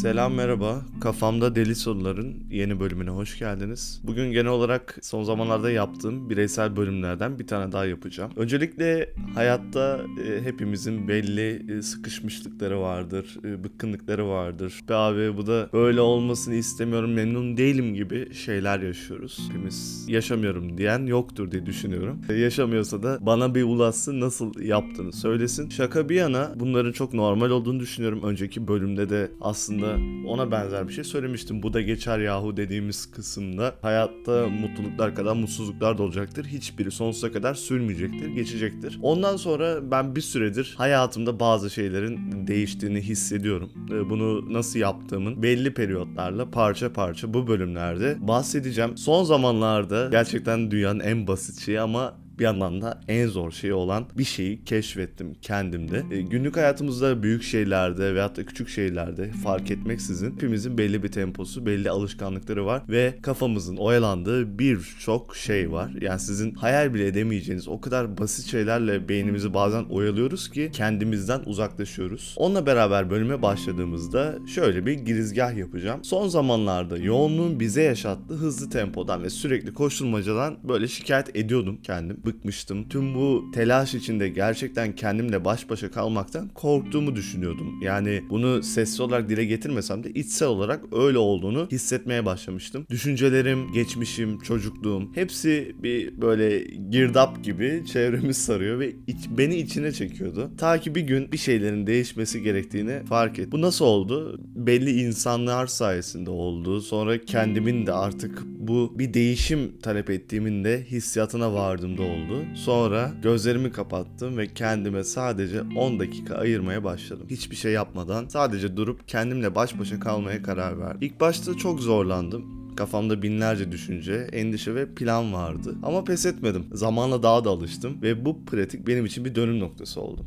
Selam merhaba. Kafamda Deli Soruların yeni bölümüne hoş geldiniz. Bugün genel olarak son zamanlarda yaptığım bireysel bölümlerden bir tane daha yapacağım. Öncelikle hayatta e, hepimizin belli e, sıkışmışlıkları vardır, e, bıkkınlıkları vardır. Be abi bu da böyle olmasını istemiyorum, memnun değilim gibi şeyler yaşıyoruz. Hepimiz yaşamıyorum diyen yoktur diye düşünüyorum. Yaşamıyorsa da bana bir ulaşsın nasıl yaptığını söylesin. Şaka bir yana bunların çok normal olduğunu düşünüyorum. Önceki bölümde de aslında ona benzer bir şey söylemiştim. Bu da geçer yahu dediğimiz kısımda hayatta mutluluklar kadar mutsuzluklar da olacaktır. Hiçbiri sonsuza kadar sürmeyecektir, geçecektir. Ondan sonra ben bir süredir hayatımda bazı şeylerin değiştiğini hissediyorum. Ee, Bunu nasıl yaptığımın belli periyotlarla parça parça bu bölümlerde bahsedeceğim. Son zamanlarda gerçekten dünyanın en basit şeyi ama bir yandan da en zor şey olan bir şeyi keşfettim kendimde. E, günlük hayatımızda büyük şeylerde veyahut da küçük şeylerde fark etmeksizin hepimizin belli bir temposu, belli alışkanlıkları var ve kafamızın oyalandığı birçok şey var. Yani sizin hayal bile edemeyeceğiniz o kadar basit şeylerle beynimizi bazen oyalıyoruz ki kendimizden uzaklaşıyoruz. Onunla beraber bölüme başladığımızda şöyle bir girizgah yapacağım. Son zamanlarda yoğunluğun bize yaşattığı hızlı tempodan ve sürekli koşturmacadan böyle şikayet ediyordum kendim bıkmıştım. Tüm bu telaş içinde gerçekten kendimle baş başa kalmaktan korktuğumu düşünüyordum. Yani bunu sesli olarak dile getirmesem de içsel olarak öyle olduğunu hissetmeye başlamıştım. Düşüncelerim, geçmişim, çocukluğum hepsi bir böyle girdap gibi çevremi sarıyor ve iç, beni içine çekiyordu. Ta ki bir gün bir şeylerin değişmesi gerektiğini fark ettim. Bu nasıl oldu? Belli insanlar sayesinde oldu. Sonra kendimin de artık bu bir değişim talep ettiğimin de hissiyatına vardığımda oldu. Sonra gözlerimi kapattım ve kendime sadece 10 dakika ayırmaya başladım. Hiçbir şey yapmadan sadece durup kendimle baş başa kalmaya karar verdim. İlk başta çok zorlandım. Kafamda binlerce düşünce, endişe ve plan vardı. Ama pes etmedim. Zamanla daha da alıştım ve bu pratik benim için bir dönüm noktası oldu.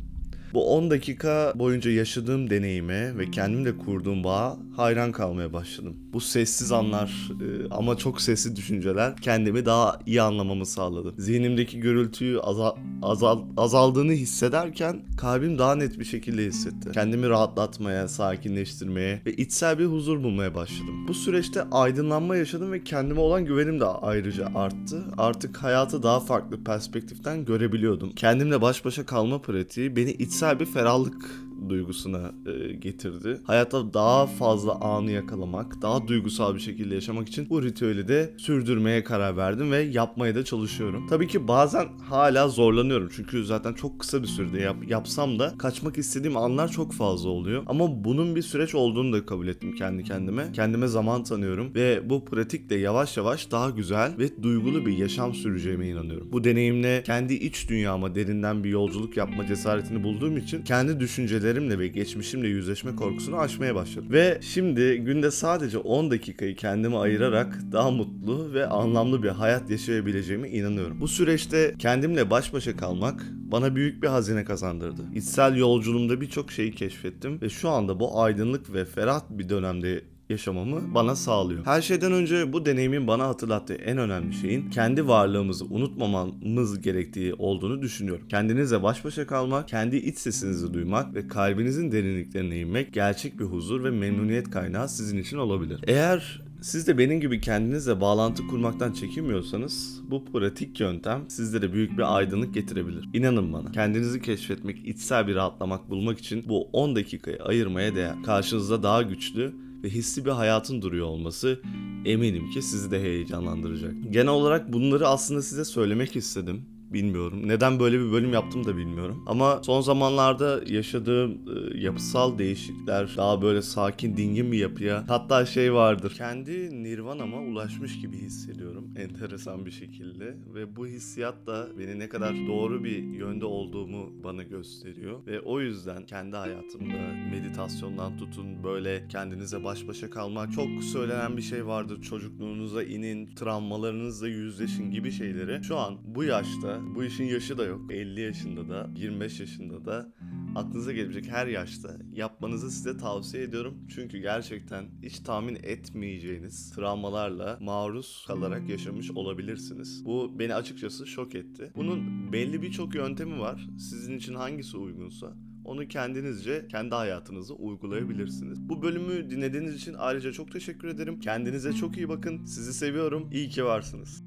Bu 10 dakika boyunca yaşadığım deneyime ve kendimle kurduğum bağa hayran kalmaya başladım. Bu sessiz anlar e, ama çok sessiz düşünceler kendimi daha iyi anlamamı sağladı. Zihnimdeki gürültüyü azal, azal, azaldığını hissederken kalbim daha net bir şekilde hissetti. Kendimi rahatlatmaya, sakinleştirmeye ve içsel bir huzur bulmaya başladım. Bu süreçte aydınlanma yaşadım ve kendime olan güvenim de ayrıca arttı. Artık hayatı daha farklı perspektiften görebiliyordum. Kendimle baş başa kalma pratiği beni içsel bir ferahlık duygusuna e, getirdi. Hayatta daha fazla anı yakalamak, daha duygusal bir şekilde yaşamak için bu ritüeli de sürdürmeye karar verdim ve yapmaya da çalışıyorum. Tabii ki bazen hala zorlanıyorum çünkü zaten çok kısa bir sürede yap, yapsam da kaçmak istediğim anlar çok fazla oluyor. Ama bunun bir süreç olduğunu da kabul ettim kendi kendime. Kendime zaman tanıyorum ve bu pratikle yavaş yavaş daha güzel ve duygulu bir yaşam süreceğime inanıyorum. Bu deneyimle kendi iç dünyama derinden bir yolculuk yapma cesaretini bulduğum için kendi düşüncelerimi düşüncelerimle ve geçmişimle yüzleşme korkusunu aşmaya başladım. Ve şimdi günde sadece 10 dakikayı kendime ayırarak daha mutlu ve anlamlı bir hayat yaşayabileceğime inanıyorum. Bu süreçte kendimle baş başa kalmak bana büyük bir hazine kazandırdı. İçsel yolculuğumda birçok şeyi keşfettim ve şu anda bu aydınlık ve ferah bir dönemde yaşamamı bana sağlıyor. Her şeyden önce bu deneyimin bana hatırlattığı en önemli şeyin kendi varlığımızı unutmamamız gerektiği olduğunu düşünüyorum. Kendinizle baş başa kalmak, kendi iç sesinizi duymak ve kalbinizin derinliklerine inmek gerçek bir huzur ve memnuniyet kaynağı sizin için olabilir. Eğer siz de benim gibi kendinizle bağlantı kurmaktan çekinmiyorsanız bu pratik yöntem sizlere büyük bir aydınlık getirebilir. İnanın bana kendinizi keşfetmek, içsel bir rahatlamak bulmak için bu 10 dakikayı ayırmaya değer. Karşınızda daha güçlü ve hissi bir hayatın duruyor olması eminim ki sizi de heyecanlandıracak. Genel olarak bunları aslında size söylemek istedim. Bilmiyorum. Neden böyle bir bölüm yaptım da bilmiyorum. Ama son zamanlarda yaşadığım e, yapısal değişiklikler daha böyle sakin, dingin bir yapıya hatta şey vardır. Kendi nirvanama ulaşmış gibi hissediyorum enteresan bir şekilde ve bu hissiyat da beni ne kadar doğru bir yönde olduğumu bana gösteriyor ve o yüzden kendi hayatımda meditasyondan tutun böyle kendinize baş başa kalmak çok söylenen bir şey vardır. Çocukluğunuza inin, travmalarınızla yüzleşin gibi şeyleri şu an bu yaşta bu işin yaşı da yok. 50 yaşında da 25 yaşında da aklınıza gelebilecek her yaşta yapmanızı size tavsiye ediyorum. Çünkü gerçekten hiç tahmin etmeyeceğiniz travmalarla maruz kalarak yaşamış olabilirsiniz. Bu beni açıkçası şok etti. Bunun belli birçok yöntemi var. Sizin için hangisi uygunsa Onu kendinizce kendi hayatınıza uygulayabilirsiniz. Bu bölümü dinlediğiniz için ayrıca çok teşekkür ederim. Kendinize çok iyi bakın. Sizi seviyorum. İyi ki varsınız.